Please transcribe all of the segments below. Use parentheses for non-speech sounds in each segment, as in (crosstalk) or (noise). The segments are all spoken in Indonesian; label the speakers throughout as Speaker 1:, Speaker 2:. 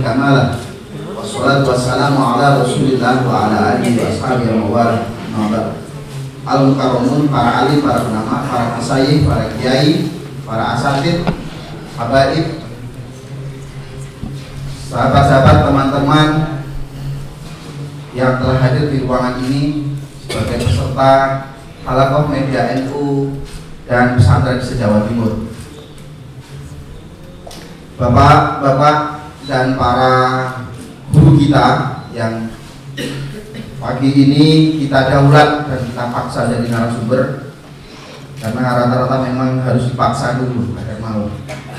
Speaker 1: Kamala Wassalatu wassalamu ala rasulillah wala Al-Mukarramun, para alim, para ulama, para masayih, para kiai, para asatid, habaib Sahabat-sahabat, teman-teman yang telah hadir di ruangan ini sebagai peserta Halakoh Media NU dan pesantren se-Jawa Timur. Bapak-bapak dan para guru kita yang pagi ini kita daulat dan kita paksa jadi narasumber karena rata-rata memang harus dipaksa dulu agar mau.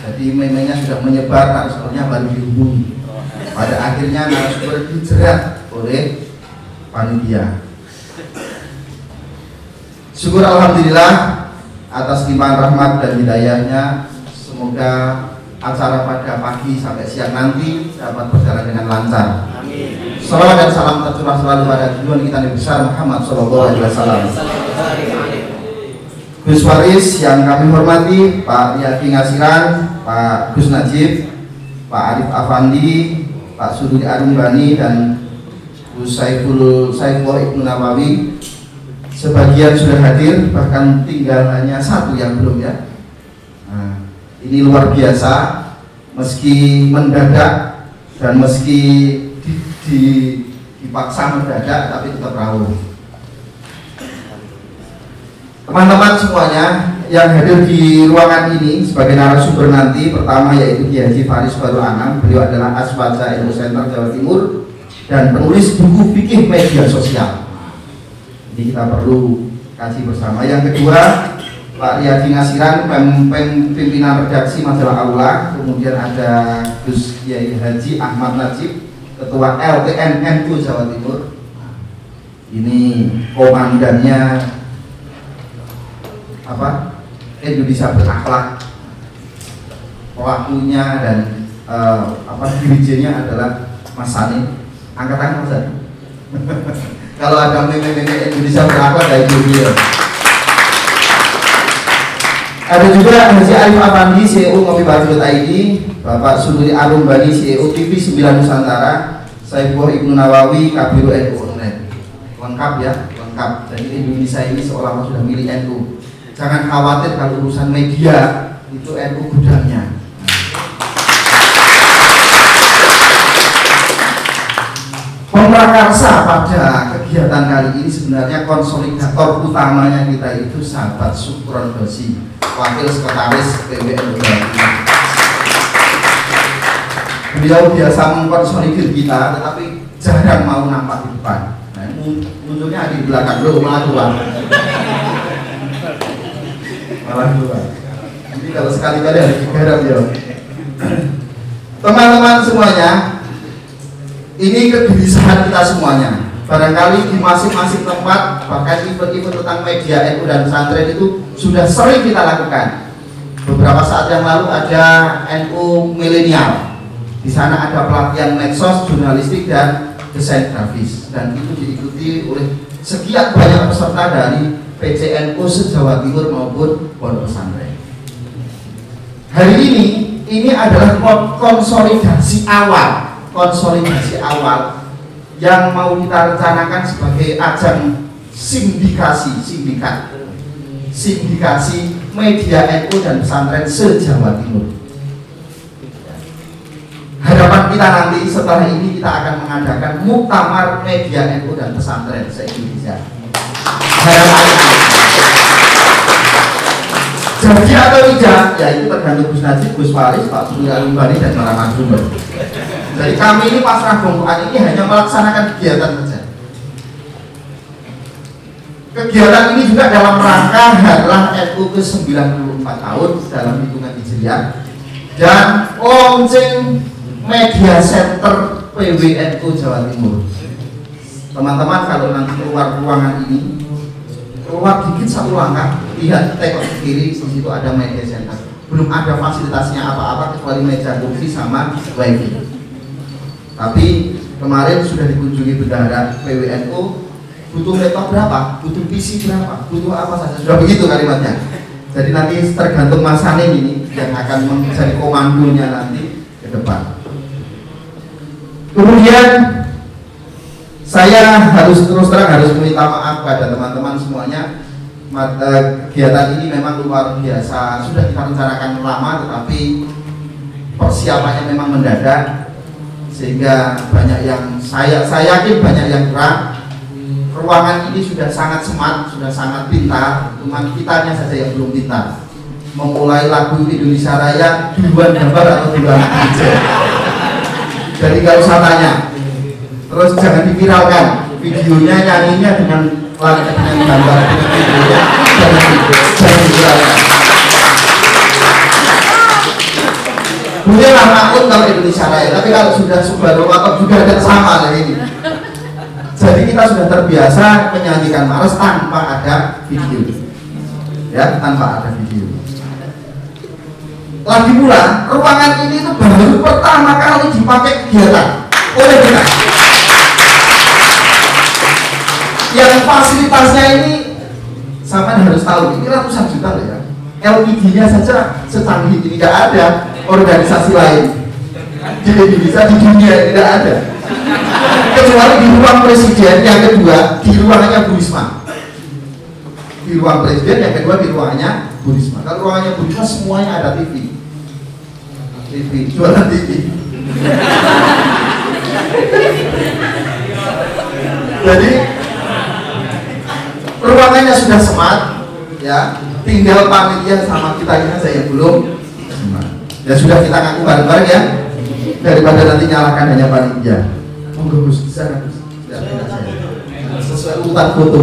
Speaker 1: Jadi memangnya sudah menyebar narasumbernya baru dihubungi. Pada akhirnya narasumber dijerat oleh panitia. Syukur Alhamdulillah atas limpahan rahmat dan hidayahnya Semoga acara pada pagi sampai siang nanti dapat berjalan dengan lancar. Salam dan salam tercurah selalu pada tujuan kita Nabi besar Muhammad Sallallahu Alaihi Wasallam. Gus Waris yang kami hormati Pak Yaki Ngasiran, Pak Gus Najib, Pak Arif Afandi, Pak Suduri Bani dan Gus Saiful Saiful Ibnu Nawawi. Sebagian sudah hadir bahkan tinggal hanya satu yang belum ya ini luar biasa meski mendadak dan meski di, di, dipaksa mendadak tapi tetap rawuh. Teman-teman semuanya yang hadir di ruangan ini sebagai narasumber nanti pertama yaitu Kiai Haji Faris Baru Anam beliau adalah Aswaja Ilmu Center Jawa Timur dan penulis buku fikih media sosial. Jadi kita perlu kasih bersama. Yang kedua, Pak Riyadi Nasiran, pimpinan redaksi majalah Aula, kemudian ada Gus Kiai Haji Ahmad Najib, Ketua LTN NU Jawa Timur. Ini komandannya apa? Indonesia berakhlak. Pelakunya dan uh, apa dirijennya adalah Mas Sani. Angkat tangan Mas Sani. (laughs) Kalau ada meme-meme Indonesia berapa dari dunia. Ada juga Haji Arif Afandi, CEO Ngopi Batu ID, Bapak Suduri Arum Bani, CEO TV 9 Nusantara, Saifullah Ibnu Nawawi, Kabiru NU Net. Lengkap ya, lengkap. Jadi Indonesia ini seolah-olah sudah milik NU. Jangan khawatir kalau urusan media itu NU gudangnya. Pemrakarsa pada kegiatan kali ini sebenarnya konsolidator utamanya kita itu sahabat Sukron Dosi, Wakil Sekretaris PWN Beliau biasa mengkonsolidir kita, tetapi jarang mau nampak di depan. Nah, munculnya di belakang dulu, malah dua. Malah dua. Jadi kalau sekali-kali harus digarap ya. Teman-teman semuanya, ini kegelisahan kita semuanya. Barangkali di masing-masing tempat, bahkan event-event tentang media NU dan pesantren itu sudah sering kita lakukan. Beberapa saat yang lalu ada NU milenial. Di sana ada pelatihan medsos, jurnalistik dan desain grafis dan itu diikuti oleh sekian banyak peserta dari PCNU se-Jawa Timur maupun pondok pesantren. Hari ini ini adalah konsolidasi awal konsolidasi awal yang mau kita rencanakan sebagai ajang sindikasi sindikat. Sindikasi media NU dan pesantren se-Jawa Timur. Harapan kita nanti setelah ini kita akan mengadakan muktamar media NU dan pesantren se-Indonesia. Jadi atau tidak ya itu tergantung Gus Najib, Gus Faris, Pak Suri Alumbani dan para narasumber jadi kami ini pasrah bongkoan ini hanya melaksanakan kegiatan saja. Kegiatan ini juga dalam rangka Harlah NU ke 94 tahun dalam hitungan Hijriah dan launching media center PWNU Jawa Timur. Teman-teman kalau nanti keluar ruangan ini keluar dikit satu langkah lihat tengok kiri di situ ada media center belum ada fasilitasnya apa-apa kecuali meja kursi sama wifi tapi kemarin sudah dikunjungi bendahara PWNU butuh laptop berapa, butuh PC berapa, butuh apa saja? Sudah begitu kalimatnya. Jadi nanti tergantung Mas Hanim ini yang akan menjadi komandonya nanti ke depan. kemudian saya harus terus terang harus meminta maaf pada teman-teman semuanya. Mata kegiatan ini memang luar biasa. Sudah kita rencanakan lama tetapi persiapannya memang mendadak sehingga banyak yang saya saya yakin banyak yang kurang ruangan ini sudah sangat smart sudah sangat pintar. Cuma kitanya saja yang belum pintar. Memulai lagu Indonesia Raya duluan gambar atau duluan aja jadi gak usah tanya. Terus jangan diviralkan. Videonya nyanyinya dengan lagu dengan gambar. Dengan videonya jangan jangan diviralkan lah makun kalau Indonesia Raya tapi kalau sudah Subaru atau juga ada sama lah ini. Jadi kita sudah terbiasa menyanyikan Mars tanpa ada video. Ya tanpa ada video. Lagi pula ruangan ini itu baru pertama kali dipakai kegiatan. Oleh kita. Yang fasilitasnya ini sama harus tahu ini ratusan juta loh ya. LED-nya saja secanggih ini tidak ada organisasi lain. Di Indonesia di dunia tidak ada. Kecuali di ruang presiden yang kedua di ruangannya Bu Risma. Di ruang presiden yang kedua di ruangannya Bu Risma. Kalau ruangannya Bu Risma semuanya ada TV TV, jualan TV. Jadi ruangannya sudah smart, ya. Tinggal panitia sama kita ini saja belum Ya sudah kita ngaku bareng-bareng ya. Daripada nanti nyalakan hanya panitia. Monggo Gus, sana Gus. Sesuai urutan foto.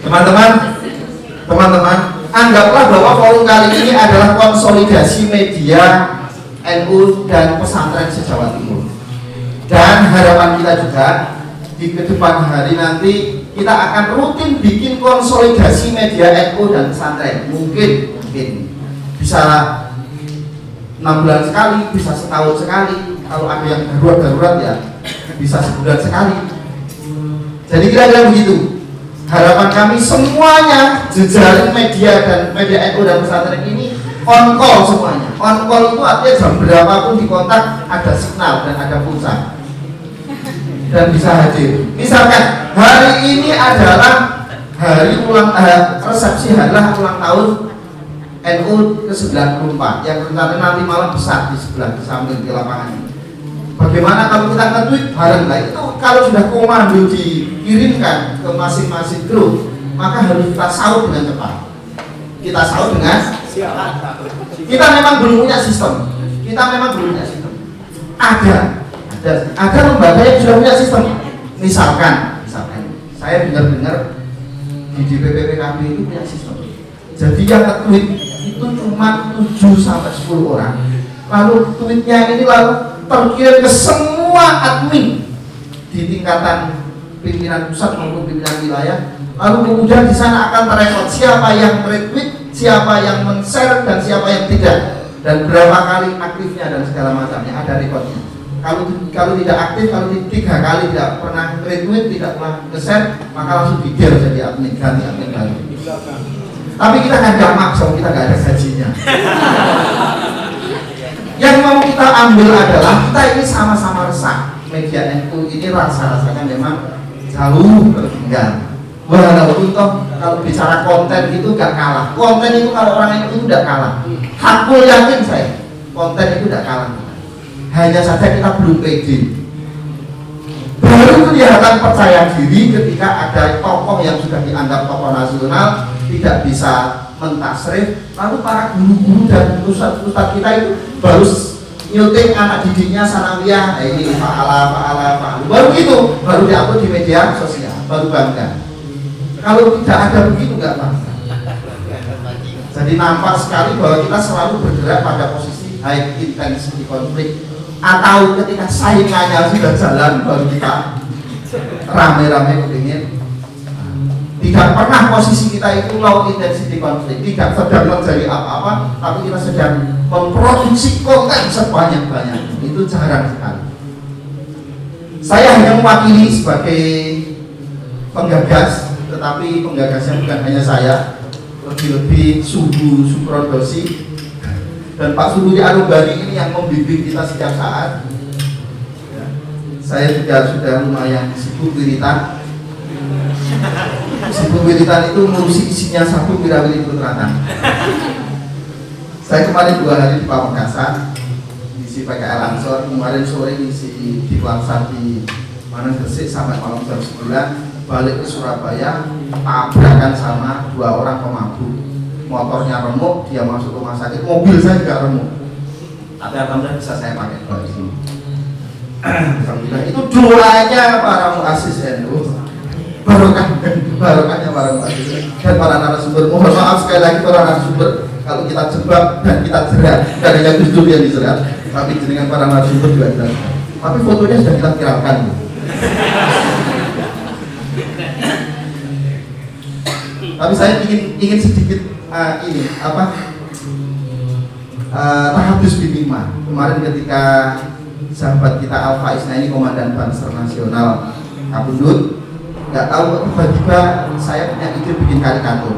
Speaker 1: Teman-teman, teman-teman, anggaplah bahwa forum kali ini adalah konsolidasi media NU dan pesantren se-Jawa Timur. Dan harapan kita juga di ke depan hari nanti kita akan rutin bikin konsolidasi media NU dan pesantren. Mungkin, mungkin bisa enam bulan sekali, bisa setahun sekali. Kalau ada yang darurat-darurat ya bisa sebulan sekali. Jadi kira-kira begitu harapan kami semuanya jejaring media dan media NU dan pesantren ini on call semuanya on call itu artinya jam berapapun di kontak ada signal dan ada pulsa dan bisa hadir misalkan hari ini adalah hari ulang eh, resepsi adalah ulang tahun NU ke-94 yang rencana nanti malam besar di sebelah di samping di lapangan ini Bagaimana kalau kita nge-tweet bareng lah itu kalau sudah komando dikirimkan ke masing-masing grup maka harus kita sahut dengan cepat. Kita sahut dengan kita memang belum punya sistem. Kita memang belum punya sistem. Ada, ada, ada lembaga yang sudah punya sistem. Misalkan, misalkan saya dengar-dengar di DPP PKB itu punya sistem. Jadi yang nge-tweet itu cuma 7 sampai 10 orang. Lalu tweetnya ini lalu terkirim ke semua admin di tingkatan pimpinan pusat maupun pimpinan wilayah lalu kemudian di sana akan terekod siapa yang retweet siapa yang men-share dan siapa yang tidak dan berapa kali aktifnya dan segala macamnya ada rekodnya kalau kalau tidak aktif kalau tiga kali tidak pernah retweet tidak pernah nge-share maka langsung didir jadi admin ganti admin baru tapi kita kan gak maksa kita gak ada gajinya Yang mau kita ambil adalah kita ini sama-sama resah. Media NU ini rasa-rasanya memang jauh tertinggal. Walaupun toh kalau bicara konten itu gak kalah. Konten itu kalau orang itu udah kalah. Hakul yakin saya, konten itu udah kalah. Hanya saja kita belum pede. Baru kelihatan percaya diri ketika ada tokoh yang sudah dianggap tokoh nasional tidak bisa mentasrif. Lalu para guru-guru dan ustadz-ustadz kita itu baru nyuting anak didiknya sanawiyah. Eh, ini fa'ala fa'ala fa'ala. Baru gitu baru diupload di media sosial baru bangga. Kalau tidak ada begitu nggak bangga jadi nampak sekali bahwa kita selalu bergerak pada posisi high intensity konflik atau ketika saingannya sudah jalan baru kita rame-rame kepingin. Tidak pernah posisi kita itu low intensity konflik tidak sedang terjadi apa-apa tapi kita sedang memproduksi konten sebanyak-banyak. Itu jarang sekali. Saya hanya mewakili sebagai penggagas tetapi penggagasnya bukan hanya saya. Lebih-lebih suhu suprodosi dan Pak Suhudi Anubani ini yang membimbing kita setiap saat. Ya. saya juga sudah lumayan sibuk wiritan. Sibuk wiritan itu ngurusi isinya satu wirawiri putratan saya kemarin dua hari di Pamekasan isi pakai Ansor kemarin sore isi di Plaza di mana Gresik sampai malam jam 9 balik ke Surabaya tabrakan sama dua orang pemabuk motornya remuk, dia masuk rumah sakit, mobil saya juga remuk. Tapi alhamdulillah bisa saya pakai. Di sini. Alhamdulillah itu doanya para muasis NU barokah barokahnya para muasis. Dan para narasumber mohon maaf sekali lagi para narasumber kalau kita jebak dan kita jerat dan hanya Gus Dur yang dijerat tapi dengan para narasumber juga jelas tapi fotonya sudah kita viralkan tapi saya ingin ingin sedikit uh, ini apa uh, tahadus binima kemarin ketika sahabat kita Alfa Isna ini komandan Banser Nasional Kabundut nggak tahu tiba-tiba saya punya ide bikin karikatur.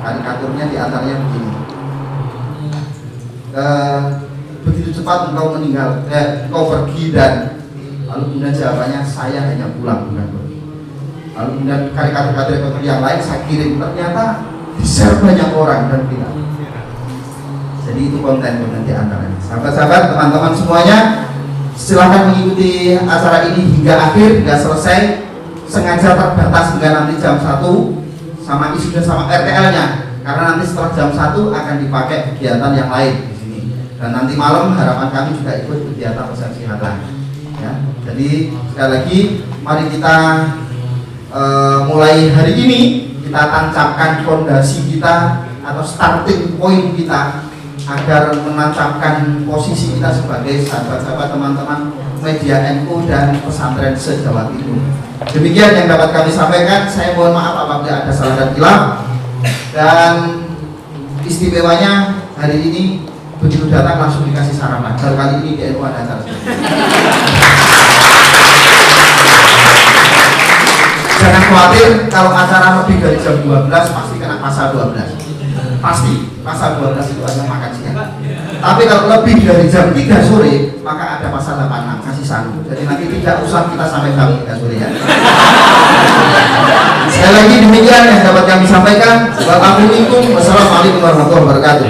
Speaker 1: Karikaturnya di antaranya begini. Uh, begitu cepat engkau meninggal eh, engkau pergi dan lalu kemudian jawabannya saya hanya pulang bukan lalu kemudian karikatur-karikatur yang lain saya kirim. Ternyata di-share banyak orang dan tidak. Jadi itu konten-konten di antaranya. Sahabat-sahabat teman-teman semuanya silahkan mengikuti acara ini hingga akhir hingga selesai. Sengaja terbatas hingga nanti jam 1 sama isunya sama RTL nya karena nanti setelah jam 1 akan dipakai kegiatan yang lain di sini. Dan nanti malam harapan kami juga ikut kegiatan kesehatan ya jadi sekali lagi mari kita uh, mulai hari ini kita tancapkan fondasi kita atau starting point kita agar menancapkan posisi kita sebagai sahabat-sahabat teman-teman media NU dan pesantren se-Jawa Timur. Demikian yang dapat kami sampaikan. Saya mohon maaf apabila ada salah dan hilang. Dan istimewanya hari ini begitu datang langsung dikasih sarapan. Kali ini di NU ada acara. Jangan khawatir kalau acara lebih dari jam 12 pasti kena pasal 12 pasti pasal 12 itu ada makan siang. Tapi kalau lebih dari jam 3 sore maka ada pasal 86 kasih sanggup. Jadi nanti tidak usah kita sampai jam 3 sore ya. Sekali lagi demikian yang dapat kami sampaikan. Wassalamualaikum warahmatullahi wabarakatuh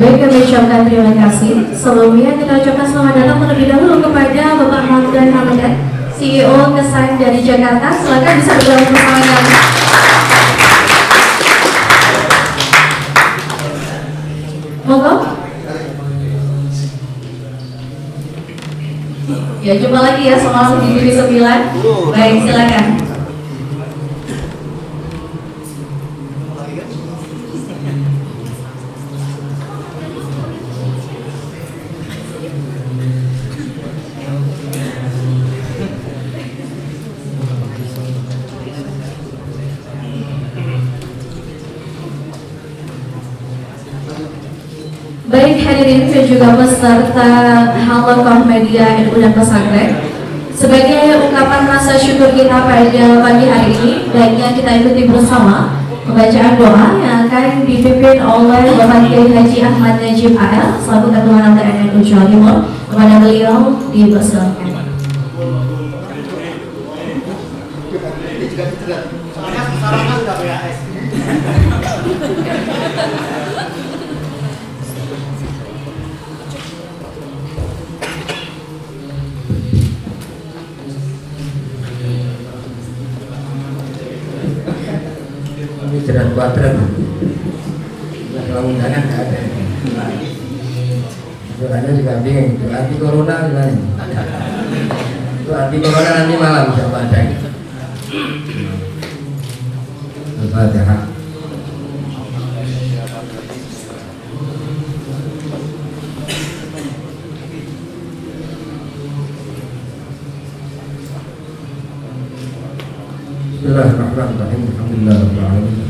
Speaker 2: Baik, kami ucapkan terima kasih. Sebelumnya kita ucapkan selamat datang terlebih dahulu kepada Bapak Hamdan Hamadan, CEO Kesan dari Jakarta. Silakan bisa bergabung bersama kami. Monggo. Ya, jumpa lagi ya semalam di TV 9. Baik, silakan. Baik hadirin dan juga peserta Halokoh Media NU dan Pesantren. Sebagai ungkapan rasa syukur kita pada pagi hari ini yang kita ikuti bersama Pembacaan doa yang akan dipimpin oleh Bapak Kiai Haji Ahmad Najib AL Selaku Ketua NU Jawa Timur Kepada beliau dipersilakan
Speaker 3: jalan kuadrat. Kalau undangan ada. Juga bingung anti corona anti corona nanti malam bisa Bismillahirrahmanirrahim. Alhamdulillah alamin.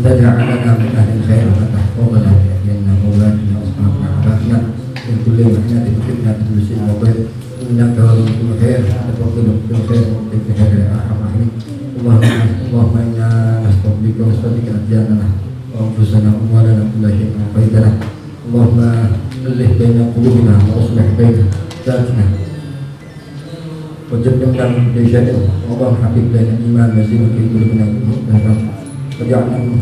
Speaker 3: وأن تجعلنا من أهل الخير وأن تحفظنا بأهلنا وأولادنا وأصحابنا وأحبابنا من كل محنة وفتنة كل شيء وضيق إنك ولي كل خير وتفضل بكل خير وأنت بخير يا أرحم الراحمين اللهم اللهم إنا نستغفرك ونستغفرك أدياننا وأنفسنا وأموالنا كل شيء وقيدنا اللهم ألف بين قلوبنا وأصلح بين ذاتنا وجنبنا من كل شر اللهم حبيب لنا الإيمان وزين في قلوبنا واجعلنا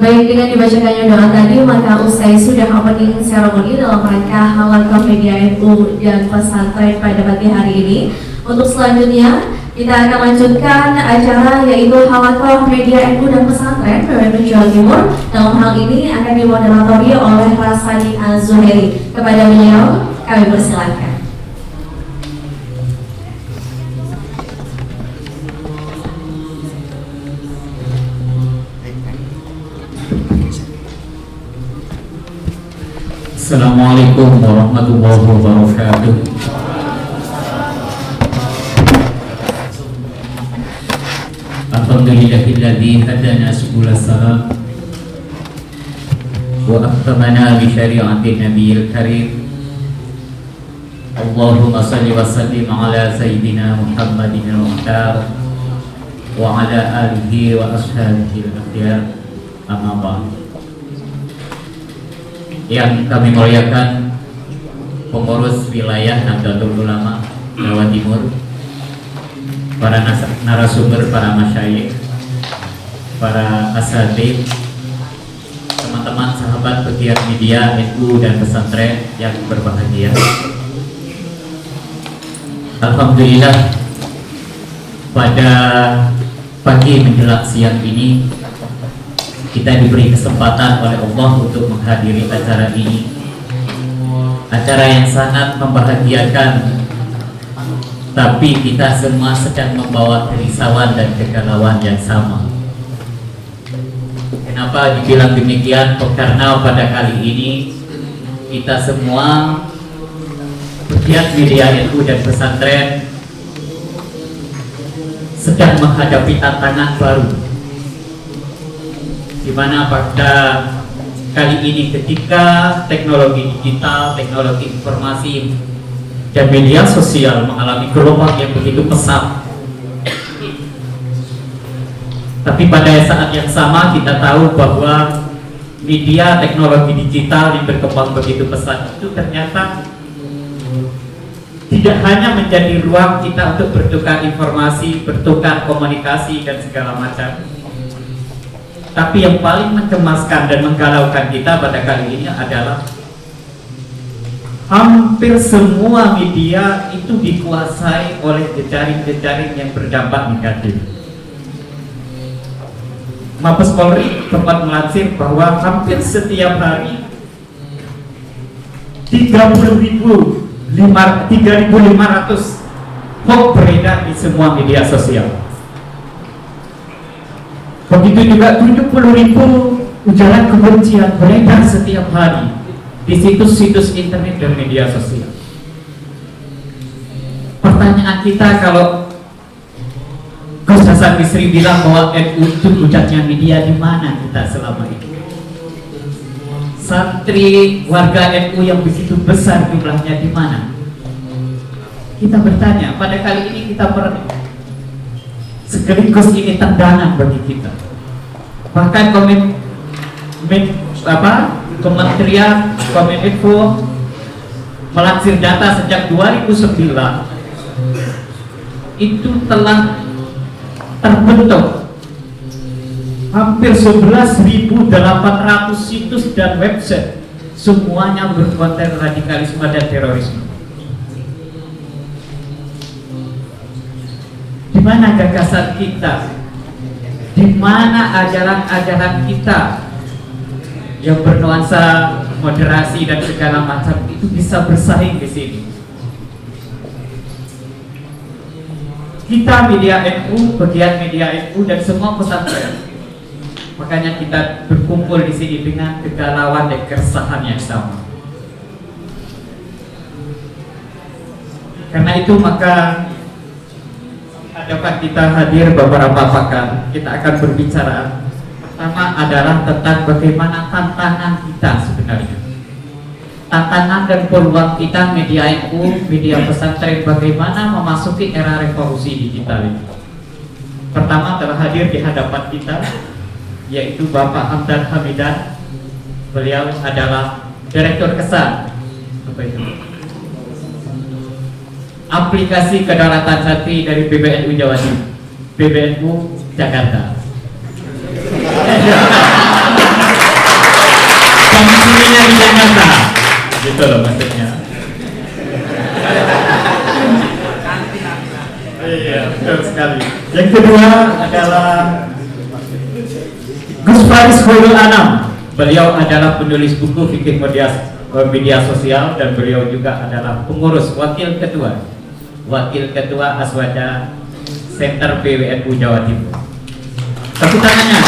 Speaker 2: Baik, dengan dibacakannya doa tadi, maka usai sudah opening ceremony dalam rangka halal media NU dan pesantren pada pagi hari ini. Untuk selanjutnya, kita akan lanjutkan acara yaitu Halakoh Media NU dan Pesantren PWN Jawa Timur. Dalam hal ini akan dimoderatori oleh Rasani Azuheri. Kepada beliau, kami persilakan.
Speaker 4: Assalamualaikum warahmatullahi wabarakatuh. Alhamdulillahilladzi hadana subul salam wa aktamana bi syari'ati nabiyil karim. Allahumma salli wa sallim ala sayyidina Muhammadin al-Muhtar wa ala alihi wa ashabihi al-akhyar. Amma ba'd yang kami muliakan pengurus wilayah Nahdlatul Ulama Jawa Timur, para narasumber, para masyayikh, para asatid, teman-teman sahabat pegiat media NU dan pesantren yang berbahagia. Alhamdulillah pada pagi menjelang siang ini kita diberi kesempatan oleh Allah untuk menghadiri acara ini. Acara yang sangat membahagiakan. Tapi kita semua sedang membawa kerisauan dan kegalauan yang sama. Kenapa dibilang demikian? Karena pada kali ini kita semua pegiat media NU dan pesantren sedang menghadapi tantangan baru di mana pada kali ini ketika teknologi digital, teknologi informasi dan media sosial mengalami gelombang yang begitu pesat. Tapi pada saat yang sama kita tahu bahwa media teknologi digital yang berkembang begitu pesat itu ternyata tidak hanya menjadi ruang kita untuk bertukar informasi, bertukar komunikasi dan segala macam, tapi yang paling mencemaskan dan menggalaukan kita pada kali ini adalah hampir semua media itu dikuasai oleh jejaring-jejaring yang berdampak negatif. Mabes Polri tempat melansir bahwa hampir setiap hari 30.000 3.500 hoax beredar di semua media sosial. Begitu juga 70 ribu ujaran kebencian beredar setiap hari di situs-situs internet dan media sosial. Pertanyaan kita kalau Gus Hasan bilang bahwa NU itu puncaknya media di mana kita selama ini? Santri warga NU yang begitu besar jumlahnya di mana? Kita bertanya, pada kali ini kita ber sekaligus ini tendangan bagi kita. Bahkan komit Men, apa Kementerian Kominfo melansir data sejak 2009 itu telah terbentuk hampir 11.800 situs dan website semuanya berkonten radikalisme dan terorisme di mana gagasan kita di mana ajaran-ajaran kita yang bernuansa moderasi dan segala macam itu bisa bersaing di sini. Kita media NU, bagian media NU dan semua pesantren. Makanya kita berkumpul di sini dengan kegalauan dan keresahan yang sama. Karena itu maka dapat kita hadir beberapa pakar. Kita akan berbicara. Pertama adalah tentang bagaimana tantangan kita sebenarnya. Tantangan dan peluang kita media NU, media pesantren bagaimana memasuki era revolusi digital ini. Pertama telah hadir di hadapan kita yaitu Bapak Hamdan Hamidan. Beliau adalah Direktur Kesan itu? Aplikasi kedaulatan santri dari PBNU Jawa Timur. PBNU Jakarta. Komisinya di Jakarta. Gitu loh maksudnya. Iya, betul sekali. Yang kedua adalah Gus Faris Khairul Anam. Beliau adalah penulis buku fikih media, media sosial Dan beliau juga adalah pengurus wakil ketua Wakil ketua Aswada Center PWNU Jawa Timur Tepuk tangannya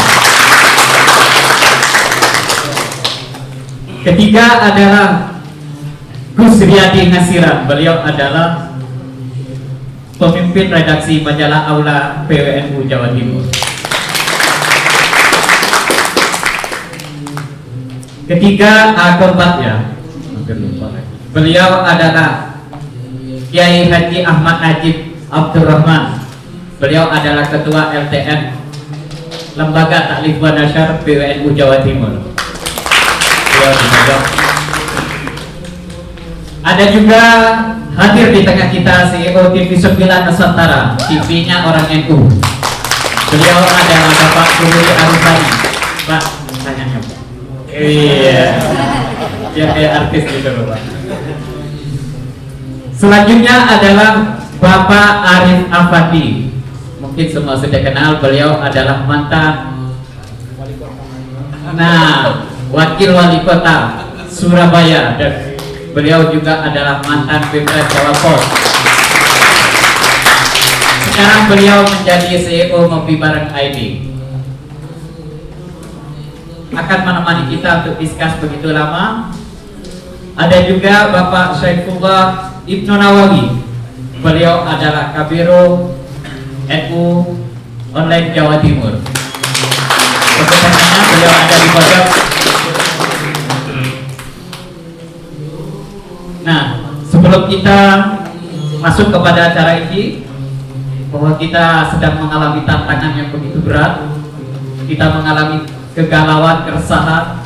Speaker 4: Ketiga adalah Gus Riyadi Ngasiran. Beliau adalah pemimpin redaksi majalah Aula PWNU Jawa Timur. Ketiga, ah, ya. Lagi. Beliau adalah Kiai Haji Ahmad Najib Abdurrahman. Beliau adalah ketua LTN Lembaga Taklif Nasyar PWNU Jawa Timur. Ada juga hadir di tengah kita CEO TV 9 Nusantara, TV-nya orang NU. Beliau adalah Bapak Guru Arifani. Pak, tanya. Iya. Biar kayak artis gitu loh, Pak. Selanjutnya adalah Bapak Arif Afandi. Mungkin semua sudah kenal, beliau adalah mantan Nah, Wakil Wali Kota Surabaya dan beliau juga adalah mantan Pemda Jawa Pos. Sekarang beliau menjadi CEO Ngopi Bareng ID. Akan menemani kita untuk diskus begitu lama. Ada juga Bapak Syaifullah Ibnu Nawawi. Beliau adalah Kabiro NU Online Jawa Timur. Kebetulannya beliau ada di pojok Nah, sebelum kita masuk kepada acara ini, bahwa kita sedang mengalami tantangan yang begitu berat, kita mengalami kegalauan, keresahan.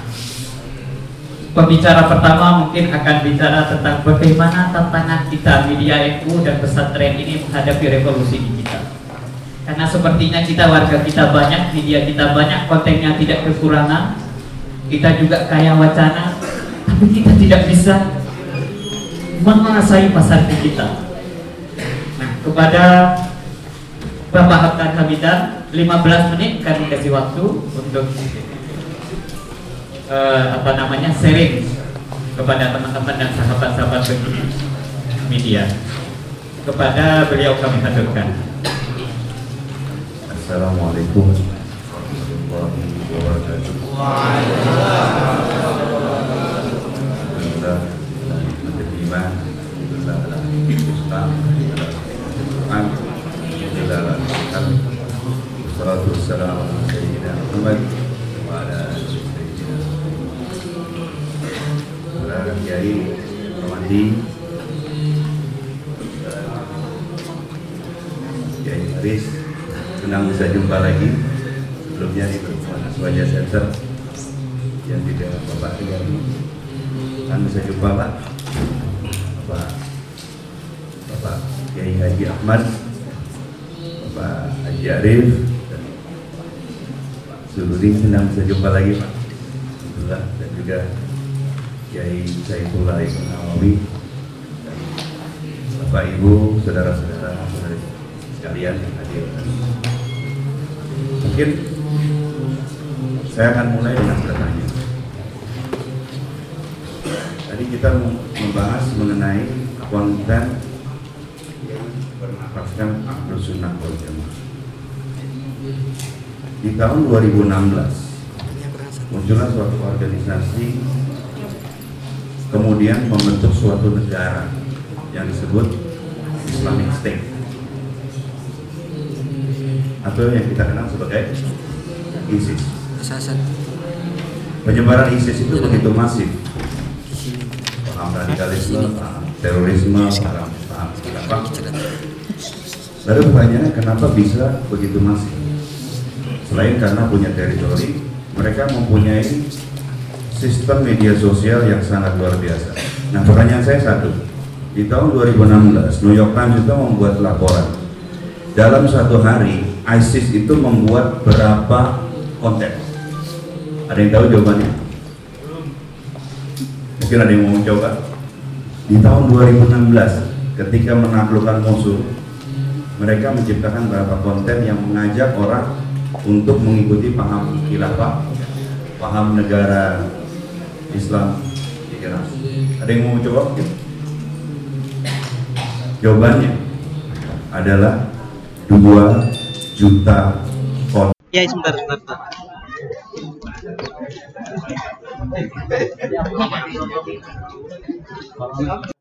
Speaker 4: Pembicara pertama mungkin akan bicara tentang bagaimana tantangan kita media NU dan pesantren ini menghadapi revolusi digital. Karena sepertinya kita warga kita banyak, media kita banyak, kontennya tidak kekurangan, kita juga kaya wacana, tapi kita tidak bisa menguasai pasar digital. Nah, kepada Bapak Hamdan Hamidan, 15 menit kami kasih waktu untuk eh, apa namanya sharing kepada teman-teman dan sahabat-sahabat media. Kepada beliau kami haturkan.
Speaker 5: Assalamualaikum warahmatullahi wabarakatuh. Alhamdulillah menerima Alhamdulillah Islam Al-Quran Alhamdulillah ala Al Wassalatu wassalamu ala Sayyidina Muhammad wa ala alihi Sayyidina Saudara Kiai Ramadi Kiai Haris senang bisa jumpa lagi. Sebelumnya di pertemuan Aswaja Center. Yang tidak Bapak Kiai kan bisa jumpa Pak. Bapak Bapak Kiai Haji Ahmad. Bapak Haji Arif. Dan Pak Zuludin senang bisa jumpa lagi Pak. Alhamdulillah. Dan juga Kiai Saifullah Ibn Nawawi Bapak Ibu, saudara-saudara, sekalian yang hadir. Mungkin saya akan mulai dengan bertanya. Tadi kita membahas mengenai konten yang bernafaskan Ahlus Sunnah wal Jamaah. Di tahun 2016 muncullah suatu organisasi kemudian membentuk suatu negara yang disebut Islamic State atau yang kita kenal sebagai ISIS. Penyebaran ISIS itu begitu masif. Paham radikalisme, paham terorisme, paham, paham apa. Lalu pertanyaannya kenapa bisa begitu masif? Selain karena punya teritori, mereka mempunyai sistem media sosial yang sangat luar biasa. Nah pertanyaan saya satu, di tahun 2016 New York Times itu membuat laporan dalam satu hari ISIS itu membuat berapa konten? Ada yang tahu jawabannya? Mungkin ada yang mau mencoba. Di tahun 2016 ketika menaklukkan musuh, mereka menciptakan beberapa konten yang mengajak orang untuk mengikuti paham khilafah, paham negara Islam di Iran. Ada yang mau mencoba? Jawabannya adalah 2 juta konten.
Speaker 6: Ya sebentar sebentar. sebentar.